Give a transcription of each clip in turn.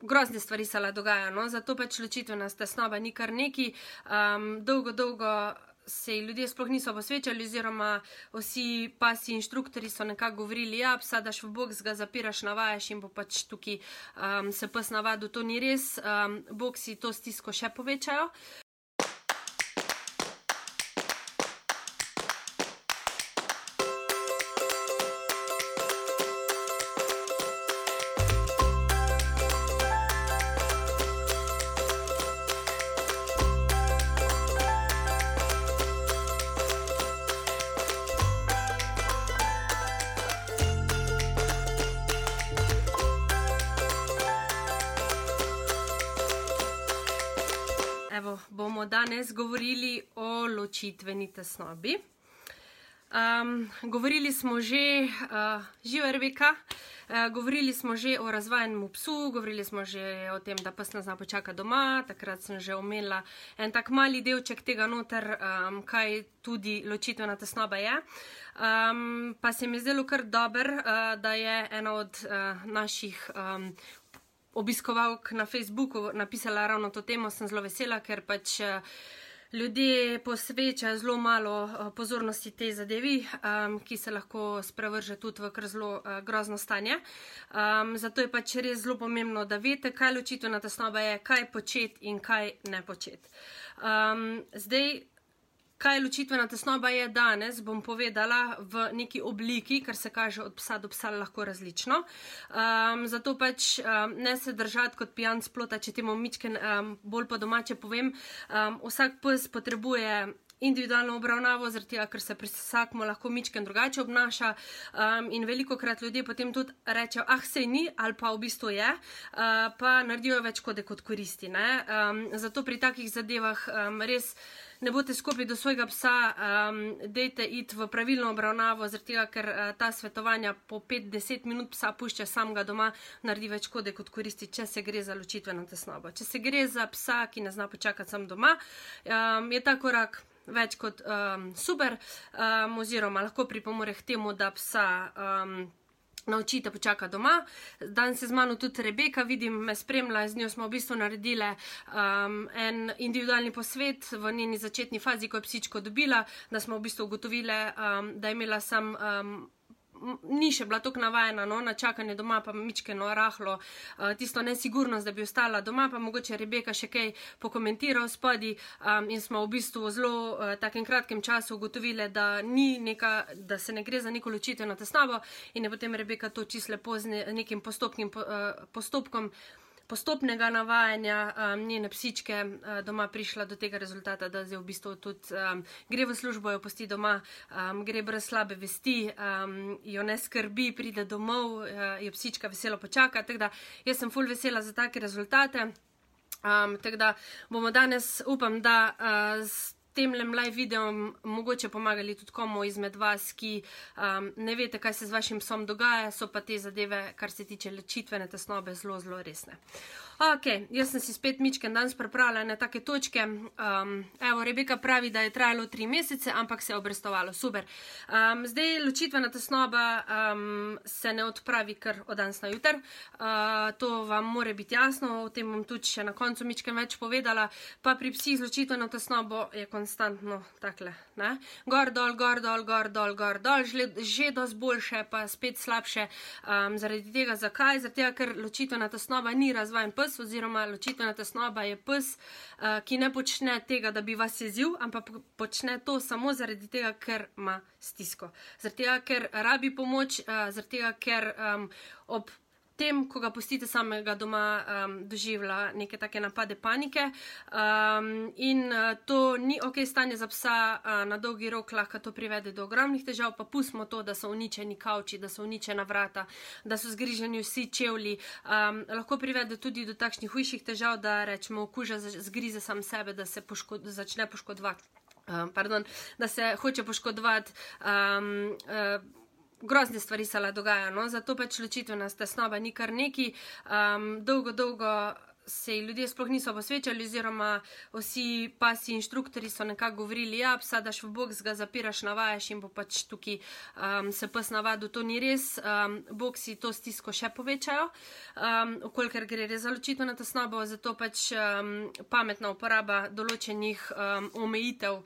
grozne stvari se la dogajajo, no? zato pač ločitvena tesnoba ni kar neki. Um, dolgo, dolgo se ljudje sploh niso posvečali, oziroma vsi pasi inštruktori so nekako govorili, ja, psa daš v boks, ga zapiraš, navajaš in bo pač tukaj um, se pes navadil. To ni res, um, boksi to stisko še povečajo. Ločitveni tesnobi. Um, govorili smo že, uh, živa Rebeka, uh, govorili smo že o razvajanju psu, govorili smo že o tem, da pes nas zna počaka doma. Takrat sem že omenila en tak mali delček tega noter, um, kaj tudi ločitvena tesnoba je. Um, pa se mi je zdelo kar dober, uh, da je ena od uh, naših um, obiskovalk na Facebooku napisala ravno to temo, sem zelo vesela, ker pač eh, ljudje posvečajo zelo malo eh, pozornosti tej zadevi, um, ki se lahko sprevrže tudi v kar zelo uh, grozno stanje. Um, zato je pač res zelo pomembno, da veste, kaj ločitvena tesnoba je, kaj početi in kaj ne početi. Um, zdaj, Kaj ločitvena tesnoba je danes, bom povedala v neki obliki, kar se kaže od psa do psa lahko različno. Um, zato pač um, ne se držati kot pijan splota, če temu mičken um, bolj po domače povem. Um, vsak pes potrebuje individualno obravnavo, zaradi tega, ker se pri vsakmu lahko mičken drugače obnaša um, in veliko krat ljudje potem tudi rečejo, ah, sej ni ali pa v bistvu je, uh, pa naredijo več kode kot koristi. Um, zato pri takih zadevah um, res ne boste skupaj do svojega psa, um, dejte iti v pravilno obravnavo, zaradi tega, ker uh, ta svetovanja po 5-10 minut psa pušča samega doma, naredi več škode kot koristi, če se gre za ločitveno tesnobo. Če se gre za psa, ki ne zna počakati sam doma, um, je ta korak. Več kot um, super, um, oziroma lahko pripomore k temu, da psa um, naučite počakati doma. Danes se z mano tudi Rebeka, vidim, me spremlja, z njo smo v bistvu naredili um, en individualni posvet v njeni začetni fazi, ko je psičko dobila, da smo v bistvu ugotovili, um, da je imela sam. Um, Ni še bila tako navajena no, na čakanje doma, pa mičkeno rahlo, uh, tisto nesigurnost, da bi ostala doma, pa mogoče Rebeka še kaj pokomentira v spodi um, in smo v bistvu v zelo uh, takem kratkem času ugotovili, da, da se ne gre za neko ločitev na tesnobo in je potem Rebeka to čisto lepo z nekim postopnim uh, postopkom postopnega navajanja um, njene psičke uh, doma prišla do tega rezultata, da zdaj v bistvu tudi um, gre v službo, jo posti doma, um, gre brez slabe vesti, um, jo ne skrbi, pride domov, uh, jo psička veselo počaka. Tako da jaz sem full vesela za take rezultate. Um, tako da bomo danes, upam, da uh, tem live videom mogoče pomagali tudi komu izmed vas, ki um, ne veste, kaj se z vašim psom dogaja, so pa te zadeve, kar se tiče lečitvene tesnobe, zelo, zelo resne. Ok, jaz sem si spet mičken danes pripravila na take točke. Um, evo, Rebeka pravi, da je trajalo tri mesece, ampak se je obrestovalo. Super. Um, zdaj, ločitvena tesnoba um, se ne odpravi kar od danes na jutr. Uh, to vam more biti jasno, o tem bom tudi še na koncu mičken več povedala. Pa pri psih z ločitveno tesnobo je konstantno takle. Ne? Gor, dol, gor, dol, gor, dol, gor, dol, že, že dosti boljše, pa spet slabše. Um, zaradi tega, zakaj? Zaradi tega, ker ločitvena tesnoba ni razvajen pes pes, oziroma ločitvena tesnoba je pes, uh, ki ne počne tega, da bi vas jezil, ampak počne to samo zaradi tega, ker ima stisko. Zaradi tega, ker rabi pomoč, uh, zaradi tega, ker um, ob tem, ko ga pustite samega doma, um, doživlja neke take napade panike. Um, in uh, to ni ok stanje za psa, uh, na dolgi rok lahko to privede do ogromnih težav, pa pustimo to, da so uničeni kavči, da so uničena vrata, da so zgriženi vsi čevlji. Um, lahko privede tudi do takšnih hujših težav, da rečemo, okuža zgrize sam sebe, da se poškod začne poškodovati. Um, pardon, da se hoče poškodovati. Um, uh, grozne stvari se la dogajajo, no? zato pač ločitvena tesnoba ni kar neki. Um, dolgo, dolgo se ljudje sploh niso posvečali, oziroma vsi pasi inštruktori so nekako govorili, ja, psa daš v boks, ga zapiraš, navajaš in bo pač tukaj um, se pes navadil. To ni res, um, boksi to stisko še povečajo, um, okolikor gre res za ločitveno tesnobo, zato pač um, pametna uporaba določenih um, omejitev um,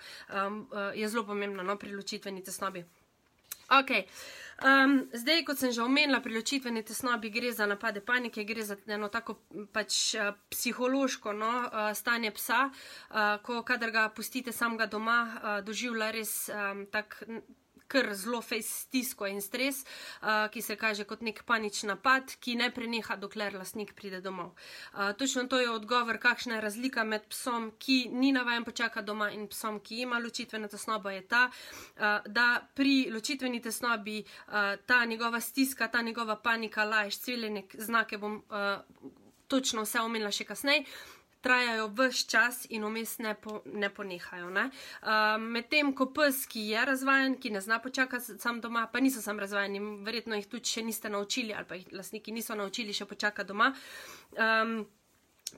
uh, je zelo pomembna no, pri ločitveni tesnobi. Okay. Um, zdaj, kot sem že omenila, pri ločitveni tesnobi gre za napade panike, gre za eno tako pač uh, psihološko no, uh, stanje psa, uh, ko kadar ga pustite samega doma, uh, doživlja res um, tak kar zelo stisko in stres, uh, ki se kaže kot nek panični napad, ki ne preneha, dokler lasnik pride domov. Uh, točno to je odgovor, kakšna je razlika med psom, ki ni navajen počaka doma in psom, ki ima ločitveno tesnobo, je ta, uh, da pri ločitveni tesnobi uh, ta njegova stiska, ta njegova panika, lajš, cviljenek, znake bom. Uh, Točno vse omenila še kasneje, trajajo vse čas in vmes ne, po, ne ponehajo. Ne? Uh, Medtem ko pes, ki je razvajen, ki ne zna počakati sam doma, pa niso sam razvajeni, verjetno jih tudi še niste naučili ali pa jih lastniki niso naučili še počakati doma. Um,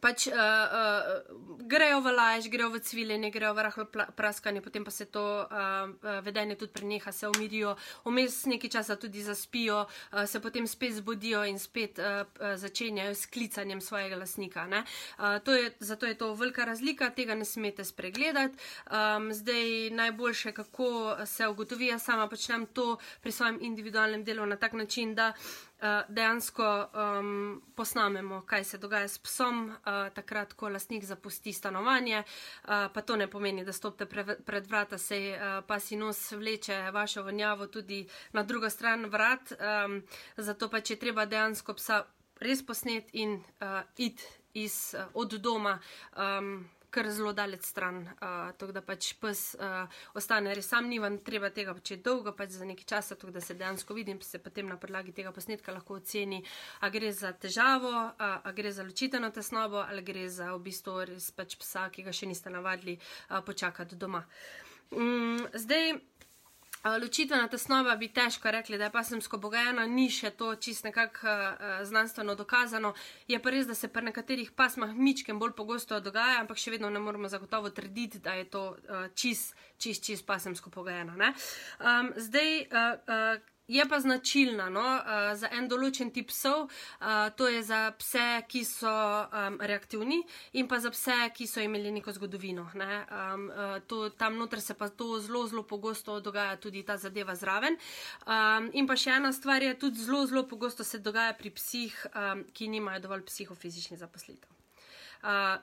pač uh, uh, grejo v laž, grejo v cviljenje, grejo v rahlo praskanje, potem pa se to uh, vedenje tudi preneha, se umirijo, vmes nekaj časa tudi zaspijo, uh, se potem spet zbudijo in spet uh, začenjajo s klicanjem svojega lasnika. Uh, to je, zato je to velika razlika, tega ne smete spregledati. Um, zdaj najboljše, kako se ugotovi, jaz sama počnem to pri svojem individualnem delu na tak način, da dejansko um, posnamemo, kaj se dogaja s psom, uh, takrat, ko lastnik zapusti stanovanje. Uh, pa to ne pomeni, da stopite pre, pred vrata, se uh, pa si nos vleče vašo vonjavo tudi na drugo stran vrat. Um, zato pa, če treba dejansko psa res posnet in uh, id iz, od doma. Um, kar zelo daleč stran, uh, tako da pač pes uh, ostane res sam, ni vam treba tega početi dolgo, pač za nekaj časa, tako da se dejansko vidim, se potem na podlagi tega posnetka lahko oceni, a gre za težavo, a, a gre za ločiteno tesnobo ali gre za v bistvu res pač psa, ki ga še niste navadili uh, počakati doma. Um, zdaj. Ločitvena tesnova bi težko rekli, da je pasemsko bogajena, ni še to čist nekako uh, znanstveno dokazano. Je pa res, da se pri nekaterih pasmah mičkem bolj pogosto dogaja, ampak še vedno ne moramo zagotovo trditi, da je to uh, čist, čist, čist pasemsko bogajena. Um, zdaj, uh, uh, Je pa značilna no, uh, za en določen tip psov, uh, to je za pse, ki so um, reaktivni, in pa za pse, ki so imeli neko zgodovino. Ne. Um, uh, to, tam noter se pa to zelo, zelo pogosto dogaja tudi ta zadeva zraven. Um, in pa še ena stvar je, tudi zelo, zelo pogosto se dogaja pri psih, um, ki nimajo dovolj psihofizičnih zaposlitev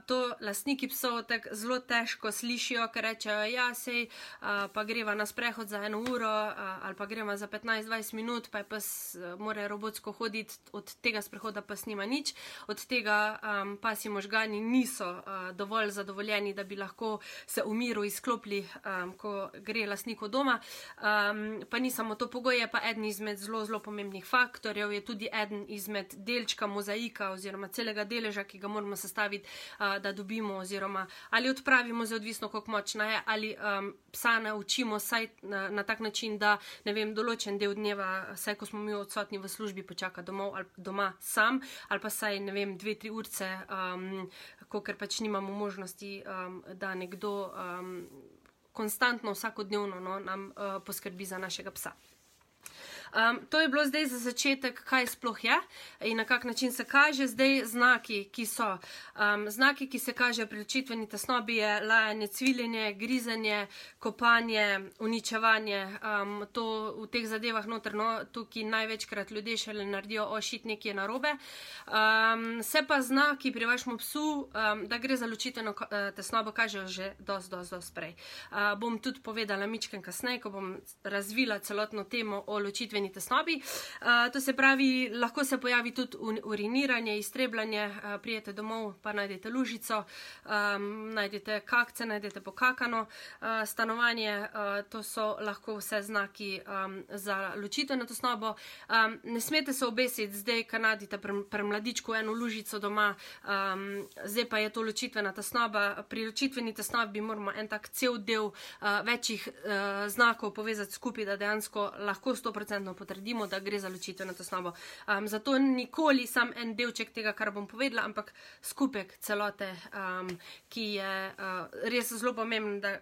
to lastniki psov tako zelo težko slišijo, ker rečejo, ja, sej, uh, pa greva na sprehod za eno uro uh, ali pa greva za 15-20 minut, pa je pes uh, more robotsko hoditi, od tega sprehoda pa snima nič, od tega um, pa si možgani niso uh, dovolj zadovoljeni, da bi lahko se v miru izklopili, um, ko gre lastniku doma. Um, pa ni samo to pogoj, je pa eden izmed zelo, zelo pomembnih faktorjev, je tudi eden izmed delčka mozaika oziroma celega deleža, ki ga moramo sestaviti uh, da dobimo, oziroma ali odpravimo, zelo odvisno, kako močna je, ali um, psa naučimo saj na, na tak način, da ne vem, določen del dneva, saj ko smo mi odsotni v službi, počaka domov ali doma sam, ali pa saj ne vem, dve, tri urce, um, ker pač nimamo možnosti, um, da nekdo um, konstantno, vsakodnevno no, nam uh, poskrbi za našega psa. Um, to je bilo zdaj za začetek, kaj sploh je in na kak način se kaže. Zdaj znaki, ki so. Um, znaki, ki se kažejo pri ločitveni tesnobi, je lajanje, cviljenje, grizanje, kopanje, uničevanje. Um, to v teh zadevah notrno, tukaj največkrat ljudje šele naredijo ošit nekje narobe. Um, se pa znaki pri vašem psu, um, da gre za ločitveno uh, tesnobo, kažejo že dosti, dosti, dosti prej. Uh, bom tudi povedala mičken kasneje, ko bom razvila celotno temo o ločitveni čreveni tesnobi. Uh, to se pravi, lahko se pojavi tudi uriniranje, iztrebljanje, uh, prijete domov, pa najdete lužico, um, najdete kakce, najdete pokakano uh, stanovanje. Uh, to so lahko vse znaki um, za ločitveno tesnobo. Um, ne smete se obesiti, zdaj, ker najdete pre, pre eno lužico doma, um, zdaj pa je to ločitvena tesnoba. Pri ločitveni tesnobi moramo en tak cel del uh, večjih uh, znakov povezati skupaj, da dejansko lahko 100% vedno potrdimo, da gre za ločitveno tesnobo. Um, zato nikoli sam en delček tega, kar bom povedala, ampak skupek celote, um, ki je uh, res zelo pomemben, da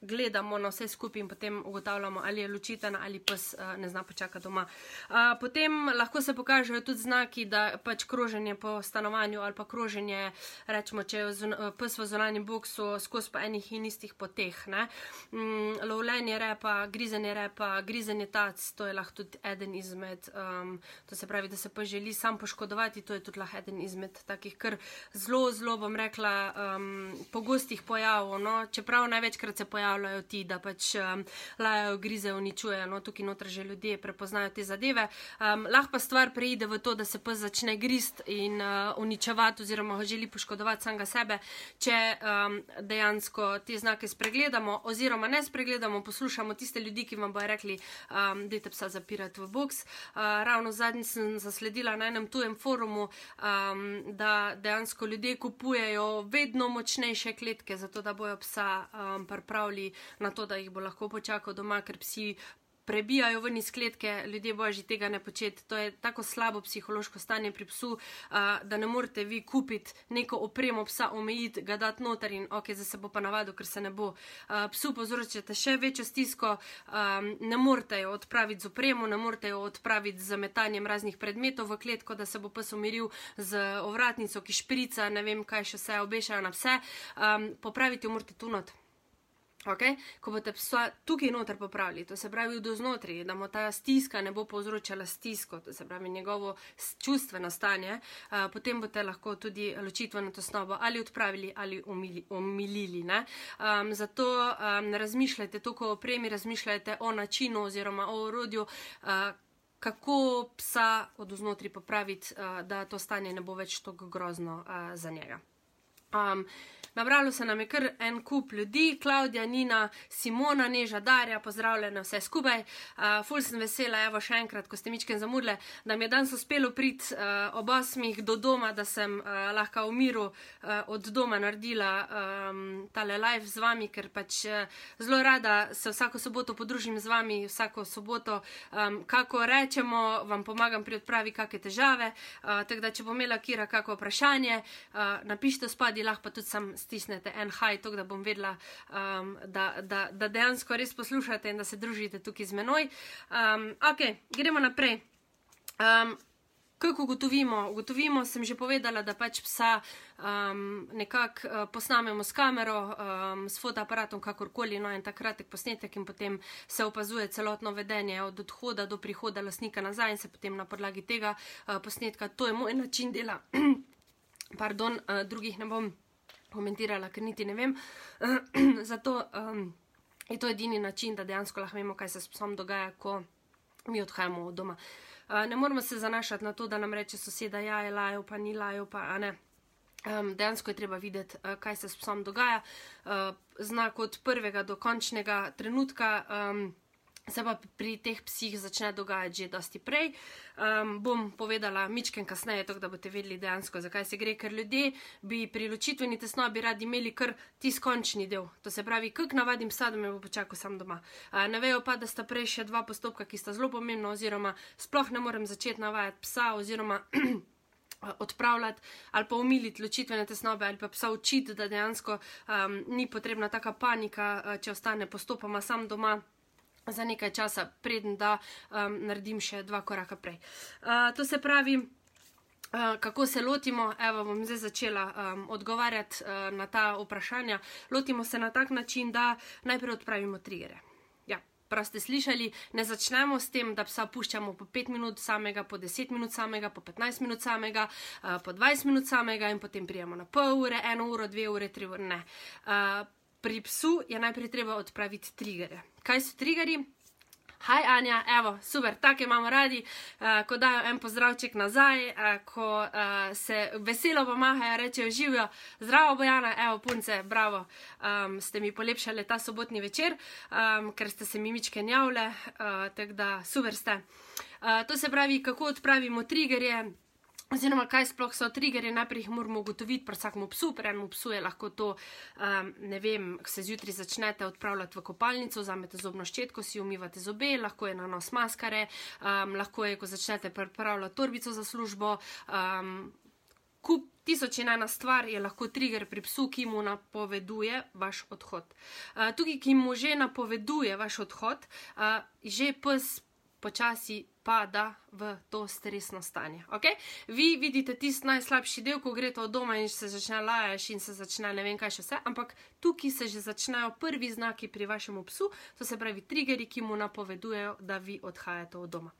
gledamo na vse skupaj in potem ugotavljamo, ali je ločitena ali pes uh, ne zna počakati doma. Uh, potem lahko se pokažejo tudi znaki, da pač kroženje po stanovanju ali pa kroženje, rečemo, če je zun, pes v zonanjem boksu skozi pa enih in istih poteh. Mm, lovljenje repa, grizenje repa, grizenje tac, to je lahko tudi eden izmed, um, to se pravi, da se pa želi sam poškodovati, to je tudi lahko eden izmed takih, kar zelo, zelo bom rekla, um, pogostih pojavov. No? Čeprav največkrat se pojavljajo pojavljajo ti, da pač um, lajajo, grize, uničujejo, no tukaj noter že ljudje prepoznajo te zadeve. Um, lahko pa stvar preide v to, da se pa začne grist in uh, uničevati oziroma želi poškodovati samega sebe, če um, dejansko te znake spregledamo oziroma ne spregledamo, poslušamo tiste ljudi, ki vam bojo rekli, um, dajte psa zapirati v boks. Uh, ravno zadnji sem zasledila na enem tujem forumu, um, da dejansko ljudje kupujejo vedno močnejše kletke, zato da bojo psa um, pripravili čakali na to, da jih bo lahko počakal doma, ker psi prebijajo ven iz kletke, ljudje božji tega ne početi. To je tako slabo psihološko stanje pri psu, uh, da ne morete vi kupiti neko opremo psa, omejiti, ga dati noter in ok, zdaj se bo pa navadil, ker se ne bo. Uh, psu povzročate še večjo stisko, um, ne morete jo odpraviti z opremo, ne morete jo odpraviti z metanjem raznih predmetov v kletko, da se bo pes umiril z ovratnico, ki šprica, ne vem kaj še vse obešajo na vse. Um, popraviti jo morate tu not. Okay? Ko boste psa tukaj noter popravili, to se pravi do znotraj, da mu ta stiska ne bo povzročala stisko, to se pravi njegovo čustveno stanje, uh, potem boste lahko tudi ločitveno tosnobo ali odpravili ali umili, umilili. Um, zato um, razmišljajte, to, ko opremi, razmišljajte o načinu oziroma o orodju. Uh, Kako psa od znotraj popraviti, uh, da to stanje ne bo več tako grozno uh, za njega. Um, Nabralo se nam je kar en kup ljudi, Klaudija, Nina, Simona, Neža, Darja, pozdravljene vse skupaj. Uh, ful sem vesela, evo še enkrat, ko ste mičken zamudle, da mi je danes uspelo priti uh, ob osmih do doma, da sem uh, lahko v miru uh, od doma naredila um, tale live z vami, ker pač uh, zelo rada se vsako soboto podružim z vami, vsako soboto, um, kako rečemo, vam pomagam pri odpravi kakšne težave. Uh, tako da, če bom imela kira kako vprašanje, uh, napišite spadi, lahko pa tudi sem stisnete en haj, tako da bom vedela, um, da, da, da dejansko res poslušate in da se družite tukaj z menoj. Um, ok, gremo naprej. Um, Kako ugotovimo? Ugotovimo, sem že povedala, da pač psa um, nekako uh, posnamemo s kamero, um, s fotoaparatom, kakorkoli, no in takrat je posnetek in potem se opazuje celotno vedenje od odhoda do prihoda lasnika nazaj in se potem na podlagi tega uh, posnetka, to je moj način dela, pardon, uh, drugih ne bom komentirala, ker niti ne vem. Zato um, je to edini način, da dejansko lahko vemo, kaj se s psom dogaja, ko mi odhajamo od doma. Uh, ne moramo se zanašati na to, da nam reče soseda, ja, je lajo, pa ni lajo, pa ne. Um, dejansko je treba videti, uh, kaj se s psom dogaja. Uh, znak od prvega do končnega trenutka. Um, se pa pri teh psih začne dogajati že dosti prej. Um, bom povedala mičken kasneje, tako da boste vedeli dejansko, zakaj se gre, ker ljudje bi pri ločitveni tesnobi radi imeli kar tisti končni del. To se pravi, kako navadim psa, da me bo počakal sam doma. Uh, ne vejo pa, da sta prej še dva postopka, ki sta zelo pomembna, oziroma sploh ne morem začeti navajati psa, oziroma. odpravljati ali pa umiliti ločitvene tesnobe ali pa psa učiti, da dejansko um, ni potrebna taka panika, če ostane postopoma sam doma za nekaj časa, preden da um, naredim še dva koraka prej. Uh, to se pravi, uh, kako se lotimo. Evo, bom zdaj začela um, odgovarjati uh, na ta vprašanja. Lotimo se na tak način, da najprej odpravimo trigere. Ja. Prav ste slišali, ne začnemo s tem, da psa puščamo po 5 minut samega, po 10 minut samega, po 15 minut samega, uh, po 20 minut samega in potem prijemo na pol ure, eno uro, dve ure, tri ure. Ne. Uh, pri psu je najprej treba odpraviti trigere. Kaj so triggeri? Hej, Anja, evo, super, tako imamo radi, uh, ko dajo en pozdravček nazaj, uh, ko uh, se veselo pomahajo, rečejo živijo, zdravo, Bojana, evo, punce, bravo, um, ste mi polepšali ta sobotni večer, um, ker ste se mi mičke njavle, uh, tako da super ste. Uh, to se pravi, kako odpravimo triggerje. Oziroma, kaj sploh so triggerji, najprej jih moramo ugotoviti, pri vsakem psu, pri enem psu je lahko to, um, ne vem, se zjutraj začnete odpravljati v kopalnico, vzamete zobno ščetko, si umivate zobe, lahko je na nos maskare, um, lahko je, ko začnete pripravljati torbico za službo. Um, kup tisoč in ena stvar je lahko trigger pri psu, ki mu napoveduje vaš odhod. Uh, tukaj, ki mu že napoveduje vaš odhod, uh, že pes počasi pada v to stresno stanje. Okay? Vi vidite tisti najslabši del, ko greste od doma in se začne lajati in se začne ne vem kaj še vse, ampak tukaj se že začnejo prvi znaki pri vašem psu, to se pravi triggeri, ki mu napovedujejo, da vi odhajate od doma.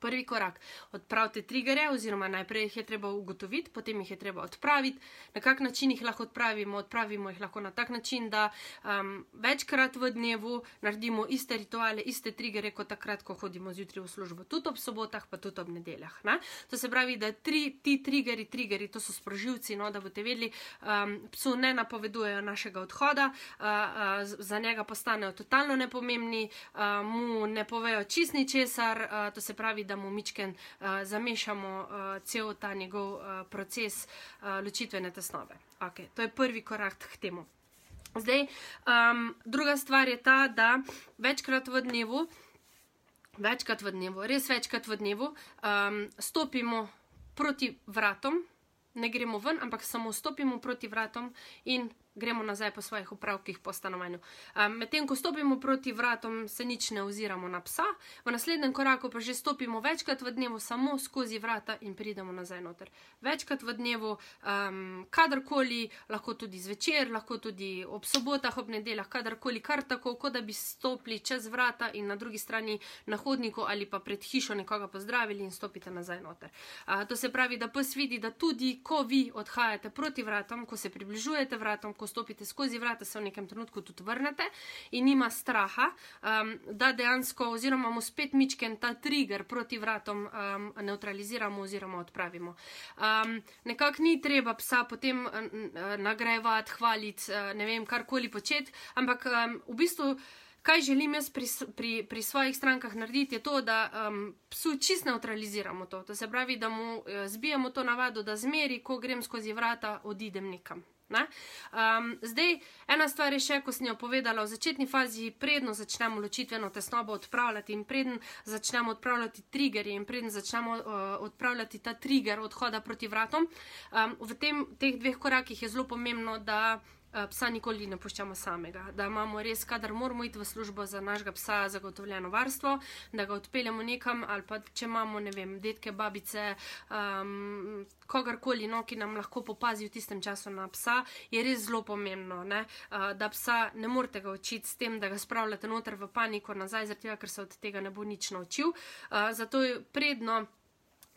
Prvi korak, odpravite triggerje, oziroma najprej jih je treba ugotoviti, potem jih je treba odpraviti. Na kak način jih lahko odpravimo? Odpravimo jih lahko na tak način, da um, večkrat v dnevu naredimo iste rituale, iste triggerje, kot takrat, ko hodimo zjutraj v službo, tudi ob sobotah, pa tudi ob nedeljah. Ne? To se pravi, da tri, ti triggerji, triggerji, to so sprožilci, no, da boste vedeli, um, psu ne napovedujejo našega odhoda, uh, uh, za njega postanejo totalno nepomembni, uh, mu ne povejo čist ničesar, uh, to se pravi, da mu mičken uh, zamešamo uh, cel ta njegov uh, proces uh, ločitvene tesnove. Okay, to je prvi korak k temu. Zdaj, um, druga stvar je ta, da večkrat v dnevu, večkrat v dnevu, res večkrat v dnevu, um, stopimo proti vratom, ne gremo ven, ampak samo stopimo proti vratom in gremo nazaj po svojih upravkih po stanovanju. Um, Medtem ko stopimo proti vratom, se nič ne oziramo na psa, v naslednjem koraku pa že stopimo večkrat v dnevu samo skozi vrata in pridemo nazaj noter. Večkrat v dnevu, um, kadarkoli, lahko tudi zvečer, lahko tudi ob sobotah, ob nedeljah, kadarkoli, kar tako, kot da bi stopili čez vrata in na drugi strani na hodniku ali pa pred hišo nekoga pozdravili in stopite nazaj noter. Uh, to se pravi, da pes vidi, da tudi ko vi odhajate proti vratom, ko se približujete vratom, ko stopite skozi vrata, se v nekem trenutku tudi vrnete in nima straha, um, da dejansko, oziroma mu spet mičken ta trigger proti vratom um, neutraliziramo oziroma odpravimo. Um, Nekako ni treba psa potem uh, nagrajevati, hvaliti, uh, ne vem, karkoli početi, ampak um, v bistvu. Kaj želim jaz pri, pri, pri svojih strankah narediti, je to, da um, psu čist neutraliziramo to. To se pravi, da mu uh, zbijamo to navado, da zmeri, ko grem skozi vrata, odidem nekam. Um, zdaj, ena stvar je še, ko sem jo povedala, v začetni fazi, predno začnemo ločitveno tesnobo odpravljati in predn začnemo odpravljati triggerje in predn začnemo uh, odpravljati ta trigger odhoda proti vratom. Um, v tem, teh dveh korakih je zelo pomembno, da. Eh, psa nikoli ne puščamo samega, da imamo res, kadar moramo iti v službo za našega psa, zagotovljeno varstvo, da ga odpeljemo nekam, ali pa če imamo, ne vem, detke, babice, um, kogarkoli, no, ki nam lahko popazi v tistem času na psa, je res zelo pomembno, ne, uh, da psa ne morete ga učiti s tem, da ga spravljate noter v paniko nazaj, zato ker se od tega ne bo nič naučil. Uh, zato je predno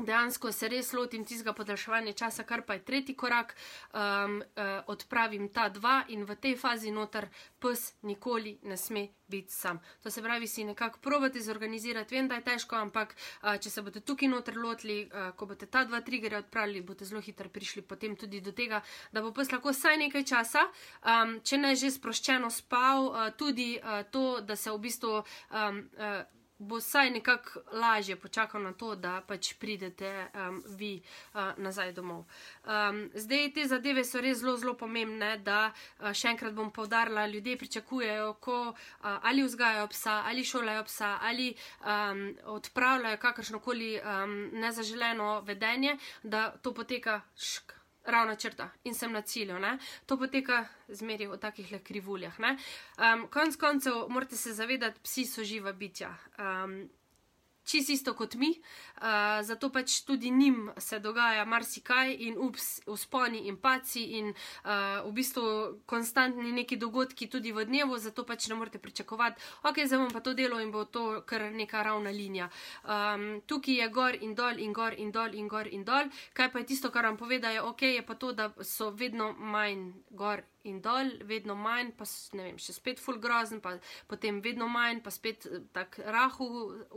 dejansko se res lotim tistega podaljševanja časa, kar pa je tretji korak, um, uh, odpravim ta dva in v tej fazi noter pes nikoli ne sme biti sam. To se pravi, si nekako probate zorganizirati, vem, da je težko, ampak uh, če se boste tukaj noter lotili, uh, ko boste ta dva triggerja odpravili, boste zelo hitro prišli potem tudi do tega, da bo pes lahko vsaj nekaj časa, um, če ne že sproščeno spal, uh, tudi uh, to, da se v bistvu. Um, uh, bo vsaj nekako lažje počakal na to, da pač pridete um, vi uh, nazaj domov. Um, zdaj te zadeve so res zelo, zelo pomembne, da uh, še enkrat bom povdarila, ljudje pričakujejo, ko uh, ali vzgajajo psa, ali šolajo psa, ali um, odpravljajo kakršnokoli um, nezaželeno vedenje, da to poteka šk ravna črta in sem na cilju. Ne? To poteka zmeri v takih le krivuljah. Um, konc koncev morate se zavedati, psi so živa bitja. Um, čist isto kot mi, uh, zato pač tudi njim se dogaja marsikaj in ups, usponi in paci in uh, v bistvu konstantni neki dogodki tudi v dnevu, zato pač ne morete pričakovati, ok, zdaj bom pa to delo in bo to kar neka ravna linija. Um, tukaj je gor in dol in gor in dol in gor in dol, kaj pa je tisto, kar vam povedajo, ok, je pa to, da so vedno manj gor in dol, vedno manj, pa ne vem, še spet full grozen, pa potem vedno manj, pa spet tak rahu,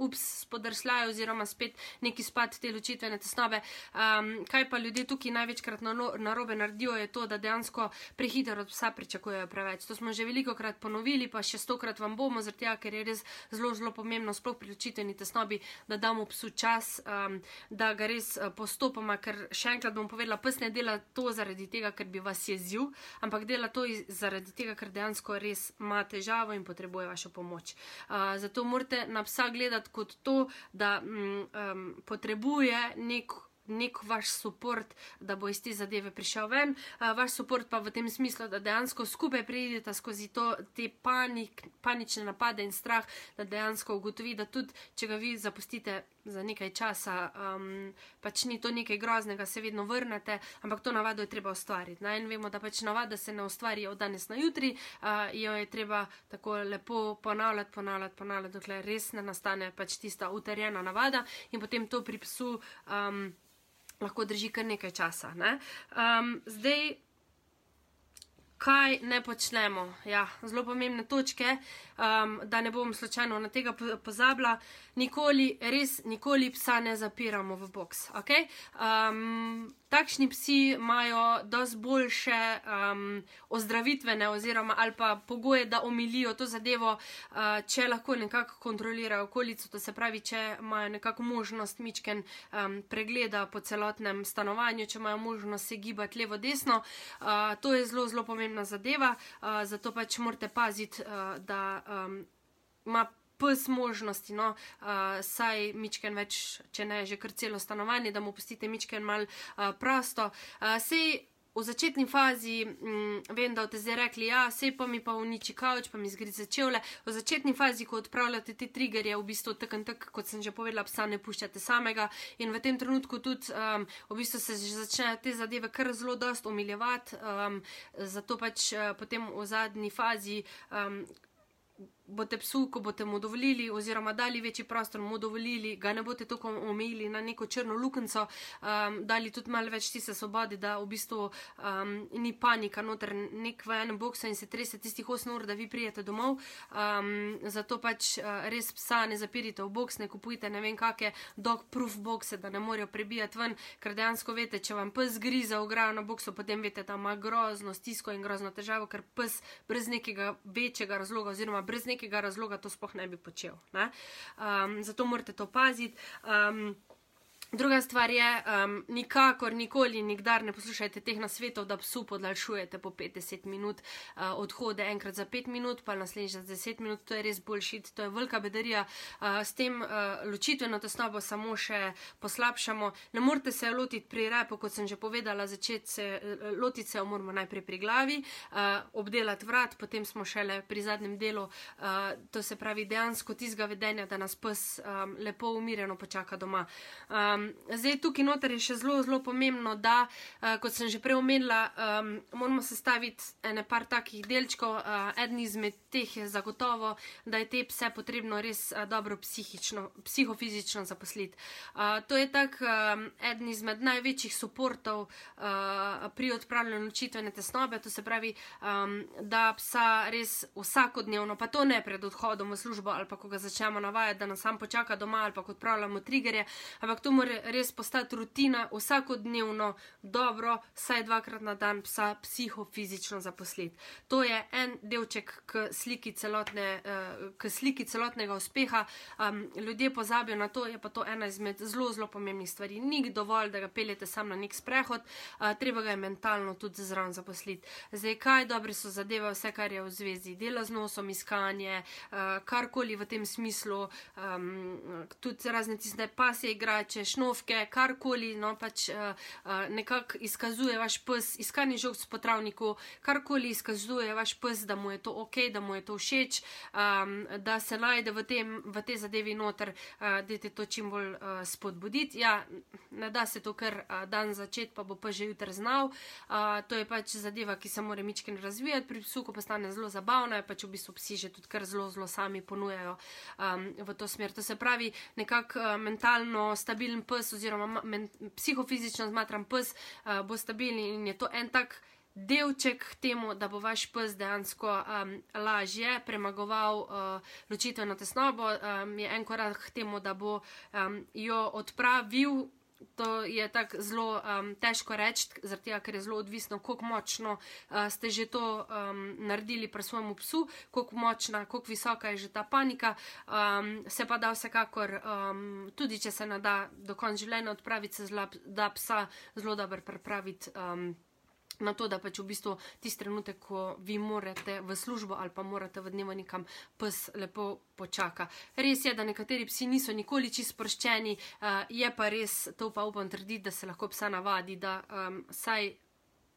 ups, spod odrsljajo oziroma spet neki spad te ločitvene tesnobe. Um, kaj pa ljudje tukaj največkrat narobe naredijo, je to, da dejansko prehiter od psa pričakujejo preveč. To smo že veliko krat ponovili, pa še stokrat vam bomo, zato ker je res zelo, zelo pomembno, sploh pri ločitveni tesnobi, da damo psu čas, um, da ga res uh, postopoma, ker še enkrat bom povedala, pes ne dela to zaradi tega, ker bi vas jezil, ampak dela to zaradi tega, ker dejansko res ima težavo in potrebuje vašo pomoč. Uh, zato morate na psa gledati kot to, da um, potrebuje nek nek vaš podpor, da bo iz te zadeve prišel ven. Vaš podpor pa v tem smislu, da dejansko skupaj pridete skozi to, te panik, panične napade in strah, da dejansko ugotovi, da tudi če ga vi zapustite za nekaj časa, um, pač ni to nekaj groznega, se vedno vrnete, ampak to navado je treba ustvariti. Na en vemo, da pač navada se ne ustvari od danes na jutri, uh, jo je treba tako lepo ponavljati, ponavljati, ponavljati, dokler res ne nastane pač tista utrjena navada in potem to pri psu. Um, lahko drži kar nekaj časa. Ne? Um, zdaj, kaj ne počnemo? Ja, zelo pomembne točke, um, da ne bom slučajno na tega pozabila. Nikoli, res, nikoli psa ne zapiramo v box. Okay? Um, takšni psi imajo dosti boljše um, ozdravitvene oziroma ali pa pogoje, da omilijo to zadevo, uh, če lahko nekako kontrolirajo okolico, to se pravi, če imajo nekako možnost mičken um, pregleda po celotnem stanovanju, če imajo možnost se gibati levo, desno. Uh, to je zelo, zelo pomembna zadeva, uh, zato pač morate paziti, uh, da um, ima pes možnosti, no, uh, saj mičken več, če ne že kar celo stanovanje, da mu pustite mičken mal uh, prosto. Uh, sej, V začetni fazi, mm, vem, da ste zdaj rekli, ja, se pa mi pa uniči kavč, pa mi zgrize čevlje. V začetni fazi, ko odpravljate te triggerje, v bistvu tako in tako, kot sem že povedala, psa ne puščate samega. In v tem trenutku tudi, um, v bistvu se začnejo te zadeve kar zelo dost umiljevati. Um, zato pač uh, potem v zadnji fazi. Um, boste psu, ko boste mu dovolili, oziroma dali večji prostor, mu dovolili, ga ne boste tako omejili na neko črno lukenco, um, dali tudi malo več tiste svobode, da v bistvu um, ni panika, noter nek v enem boksu in se trese tistih 8 ur, da vi prijete domov. Um, zato pač uh, res psa ne zapirite v boks, ne kupujte ne vem kakšne dog-proof bokse, da ne morejo prebijati ven, ker dejansko veste, če vam pes griza ograjo na boksu, potem veste, da ima grozno stisko in grozno težavo, ker pes brez nekega večjega razloga oziroma brez nekega razloga to sploh ne bi počel. Ne? Um, zato morate to paziti. Um, Druga stvar je, um, nikakor, nikoli, nikdar ne poslušajte teh nasvetov, da psu podaljšujete po 50 minut uh, odhode, enkrat za 5 minut, pa naslednjič za 10 minut, to je res boljšit, to je velika bedarija. Uh, s tem uh, ločitveno tesnobo samo še poslabšamo. Ne morete se lotiti pri repu, kot sem že povedala, začeti se lotiti se, moramo najprej pri glavi, uh, obdelati vrat, potem smo šele pri zadnjem delu, uh, to se pravi dejansko tizga vedenja, da nas pes um, lepo umirjeno počaka doma. Um, zdaj, tukaj noter je še zelo, zelo pomembno, da, uh, kot sem že prej omenila, um, moramo sestaviti ene par takih delčkov. Uh, eden izmed teh je zagotovo, da je te pse potrebno res uh, dobro psihično, psihofizično zaposliti. Uh, to je tak um, eden izmed največjih suportov uh, pri odpravljanju ločitvene tesnobe. To se pravi, um, da psa res vsakodnevno, pa to ne pred odhodom v službo ali pa ko ga začnemo navajati, da nas sam počaka doma ali pa ko odpravljamo triggerje, ampak to mora res postati rutina, vsakodnevno dobro, saj dvakrat na dan psa psihofizično zaposliti. To je en delček k sliki, celotne, uh, k sliki celotnega uspeha. Um, ljudje pozabijo na to, je pa to ena izmed zelo, zelo pomembnih stvari. Ni dovolj, da ga peljete sam na nek sprehod, uh, treba ga je mentalno tudi zraven zaposliti. Zdaj, kaj dobre so zadeve, vse, kar je v zvezi, delo z nosom, iskanje, uh, karkoli v tem smislu, um, tudi razne tiste pasje igrače, šno šnovke, karkoli, no pač uh, nekako izkazuje vaš pes, iskanje žog s potravniku, karkoli izkazuje vaš pes, da mu je to ok, da mu je to všeč, um, da se najde v, tem, v te zadevi noter, uh, da te to čim bolj uh, spodbuditi. Ja, ne da se to kar uh, dan začeti, pa bo pa že jutr znal. Uh, to je pač zadeva, ki se mora mičken razvijati pri psu, ko postane zelo zabavna, pač v bistvu psi že tudi kar zelo, zelo sami ponujajo um, v to smer. To se pravi, nekako uh, mentalno stabilen pes oziroma men, psihofizično zmatram pes, uh, bo stabilen in je to en tak delček k temu, da bo vaš pes dejansko um, lažje premagoval uh, ločitveno tesnobo, um, je en korak k temu, da bo um, jo odpravil. To je tako zelo um, težko reči, ker je zelo odvisno, kako močno uh, ste že to um, naredili pri svojem psu, kako močna, kako visoka je že ta panika. Um, se pa da vsekakor, um, tudi če se ne da do konca življenja odpraviti, se zla, da psa zelo dobro pripraviti. Um, na to, da pač v bistvu tisti trenutek, ko vi morate v službo ali pa morate v dnevu nekam pes lepo počaka. Res je, da nekateri psi niso nikoli čisto sproščeni, uh, je pa res, to pa upam trditi, da se lahko psa navadi, da um, saj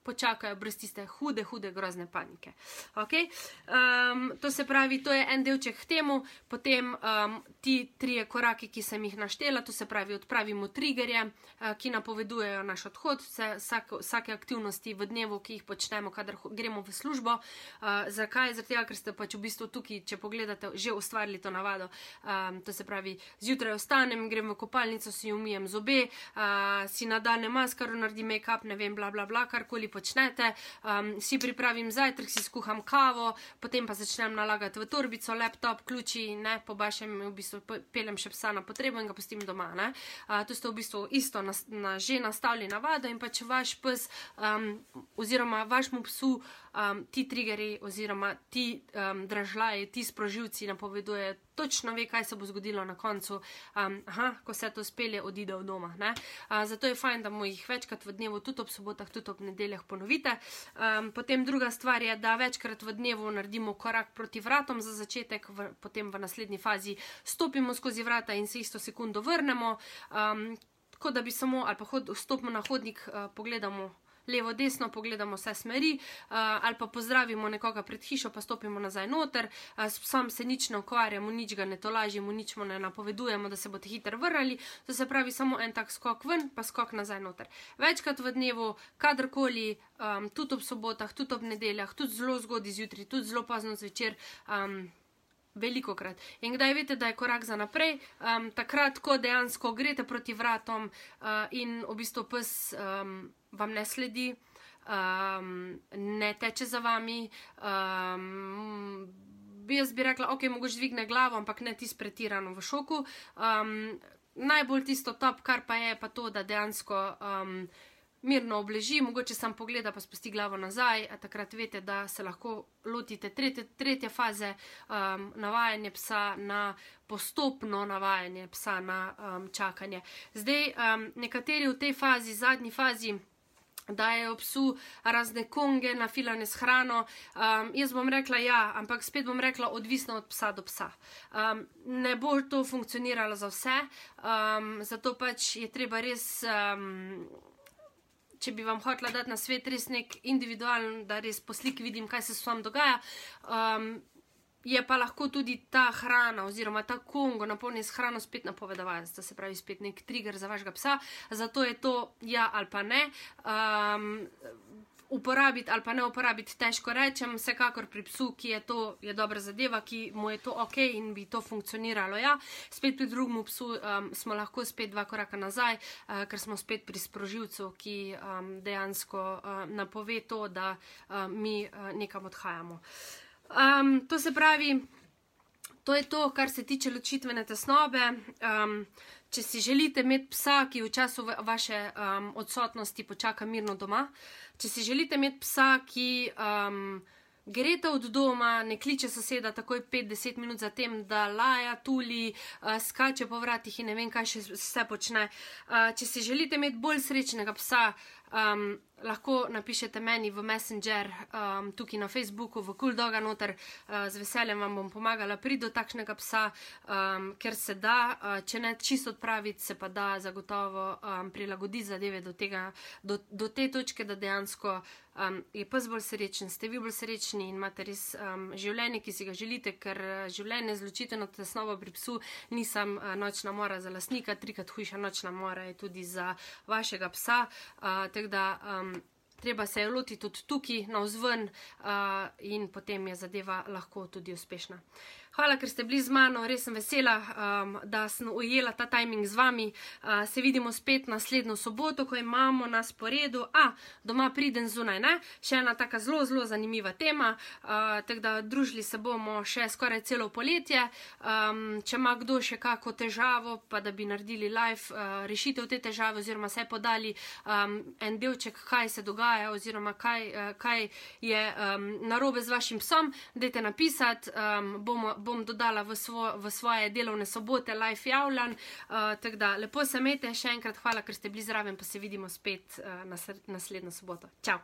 počakajo brez tiste hude, hude, grozne panike. Okay? Um, to se pravi, to je en delček k temu, potem um, ti trije koraki, ki sem jih naštela, to se pravi, odpravimo triggerje, uh, ki napovedujejo naš odhod, vse, vsake, vsake aktivnosti v dnevu, ki jih počnemo, kadar gremo v službo. Uh, zakaj? Zato, ker ste pač v bistvu tukaj, če pogledate, že ustvarili to navado. Um, to se pravi, zjutraj ostanem, grem v kopalnico, si umijem zobe, uh, si nadaljne maskaro, naredim make-up, ne vem, bla, bla, bla, karkoli počnete, um, si pripravim zajtrk, si skuham kavo, potem pa začnem nalagati v torbico, laptop, ključi, ne, po bašem, v bistvu pelem še psa na potrebo in ga pustim doma. Uh, to ste v bistvu isto na, na že nastavili navado in pa če vaš pes um, oziroma vašmu psu um, ti triggeri oziroma ti um, dražljaji, ti sprožilci napovedujejo, točno ve, kaj se bo zgodilo na koncu, um, aha, ko se to spelje, odide od doma. Uh, zato je fajn, da mu jih večkrat v dnevu, tudi ob sobotah, tudi ob nedeljah ponovite. Um, potem druga stvar je, da večkrat v dnevu naredimo korak proti vratom za začetek, v, potem v naslednji fazi stopimo skozi vrata in se isto sekundo vrnemo. Um, Kot da bi samo, ali pa hod, stopimo na hodnik, uh, pogledamo levo, desno, pogledamo vse smeri, uh, ali pa pozdravimo nekoga pred hišo, pa stopimo nazaj noter, uh, sam se nič ne ukvarjamo, nič ga ne tolažimo, nič mu ne napovedujemo, da se boste hitro vrnili. To se pravi samo en tak skok ven, pa skok nazaj noter. Večkrat v dnevu, kadarkoli, um, tudi ob sobotah, tudi ob nedeljah, tudi zelo zgodaj zjutraj, tudi zelo pozno zvečer. Um, Veliko krat. In kdaj veste, da je korak za naprej, um, takrat, ko dejansko greste proti vratom uh, in v bistvu pes um, vam ne sledi, um, ne teče za vami. Um, jaz bi rekla, ok, mogoče dvigne glavo, ampak ne tisti pretirano v šoku. Um, najbolj tisto top, kar pa je, pa to, da dejansko. Um, Mirno obleži, mogoče sam pogleda, pa spusti glavo nazaj, takrat veste, da se lahko lotite tretje, tretje faze um, navajanja psa na postopno navajanje psa na um, čakanje. Zdaj, um, nekateri v tej fazi, zadnji fazi, dajo psu razne konge, nafilane s hrano. Um, jaz bom rekla ja, ampak spet bom rekla odvisno od psa do psa. Um, ne bo to funkcioniralo za vse, um, zato pač je treba res. Um, Če bi vam hotela dati na svet res nek individualen, da res po sliki vidim, kaj se s vami dogaja, um, je pa lahko tudi ta hrana oziroma ta kongo napolnjen s hrano spet napovedovati, da se pravi spet nek trigger za vašega psa. Zato je to ja ali pa ne. Um, Uporabiti ali pa ne uporabiti, težko rečem, vsekakor pri psu, ki je to je dobra zadeva, ki mu je to ok in bi to funkcioniralo. Ja, spet pri drugem psu um, smo lahko spet dva koraka nazaj, uh, ker smo spet pri sprožilcu, ki um, dejansko uh, napove to, da uh, mi uh, nekam odhajamo. Um, to se pravi, to je to, kar se tiče ločitvene tesnobe. Um, če si želite imeti psa, ki v času vaše um, odsotnosti počaka mirno doma, če si želite imeti psa, ki. Um, Grete od doma, ne kliče soseda takoj 5-10 minut zatem, da laja, tuli, uh, skače po vratih in ne vem, kaj še vse počne. Uh, če si želite imeti bolj srečnega psa, um, lahko napišete meni v Messenger, um, tukaj na Facebooku, v Kuldoga noter, uh, z veseljem vam bom pomagala priti do takšnega psa, um, ker se da, uh, če ne čisto odpraviti, se pa da zagotovo um, prilagoditi zadeve do, tega, do, do te točke, da dejansko um, je pes bolj srečen, ste vi bolj srečni in imate res um, življenje, ki si ga želite, ker življenje zločite na tesnovo pri psu, nisem uh, nočna mora za lasnika, trikrat hujša nočna mora je tudi za vašega psa. Uh, da um, treba se je lotiti tudi tukaj, na vzven, uh, in potem je zadeva lahko tudi uspešna. Hvala, ker ste bili z mano, res sem vesela, um, da sem ujela ta timing z vami. Uh, se vidimo spet naslednjo soboto, ko imamo na sporedu, a doma pridem zunaj, ne? še ena taka zelo, zelo zanimiva tema. Uh, tako da družili se bomo še skoraj celo poletje. Um, če ima kdo še kako težavo, pa da bi naredili live uh, rešitev te težave, oziroma se podali um, en delček, kaj se dogaja, oziroma kaj, uh, kaj je um, narobe z vašim psom, dajte napisati, um, bomo, bom dodala v, svo, v svoje delovne sobote live javljan. Uh, tako da lepo se imejte, še enkrat hvala, ker ste bili zraven, pa se vidimo spet uh, nas, naslednjo soboto. Čau!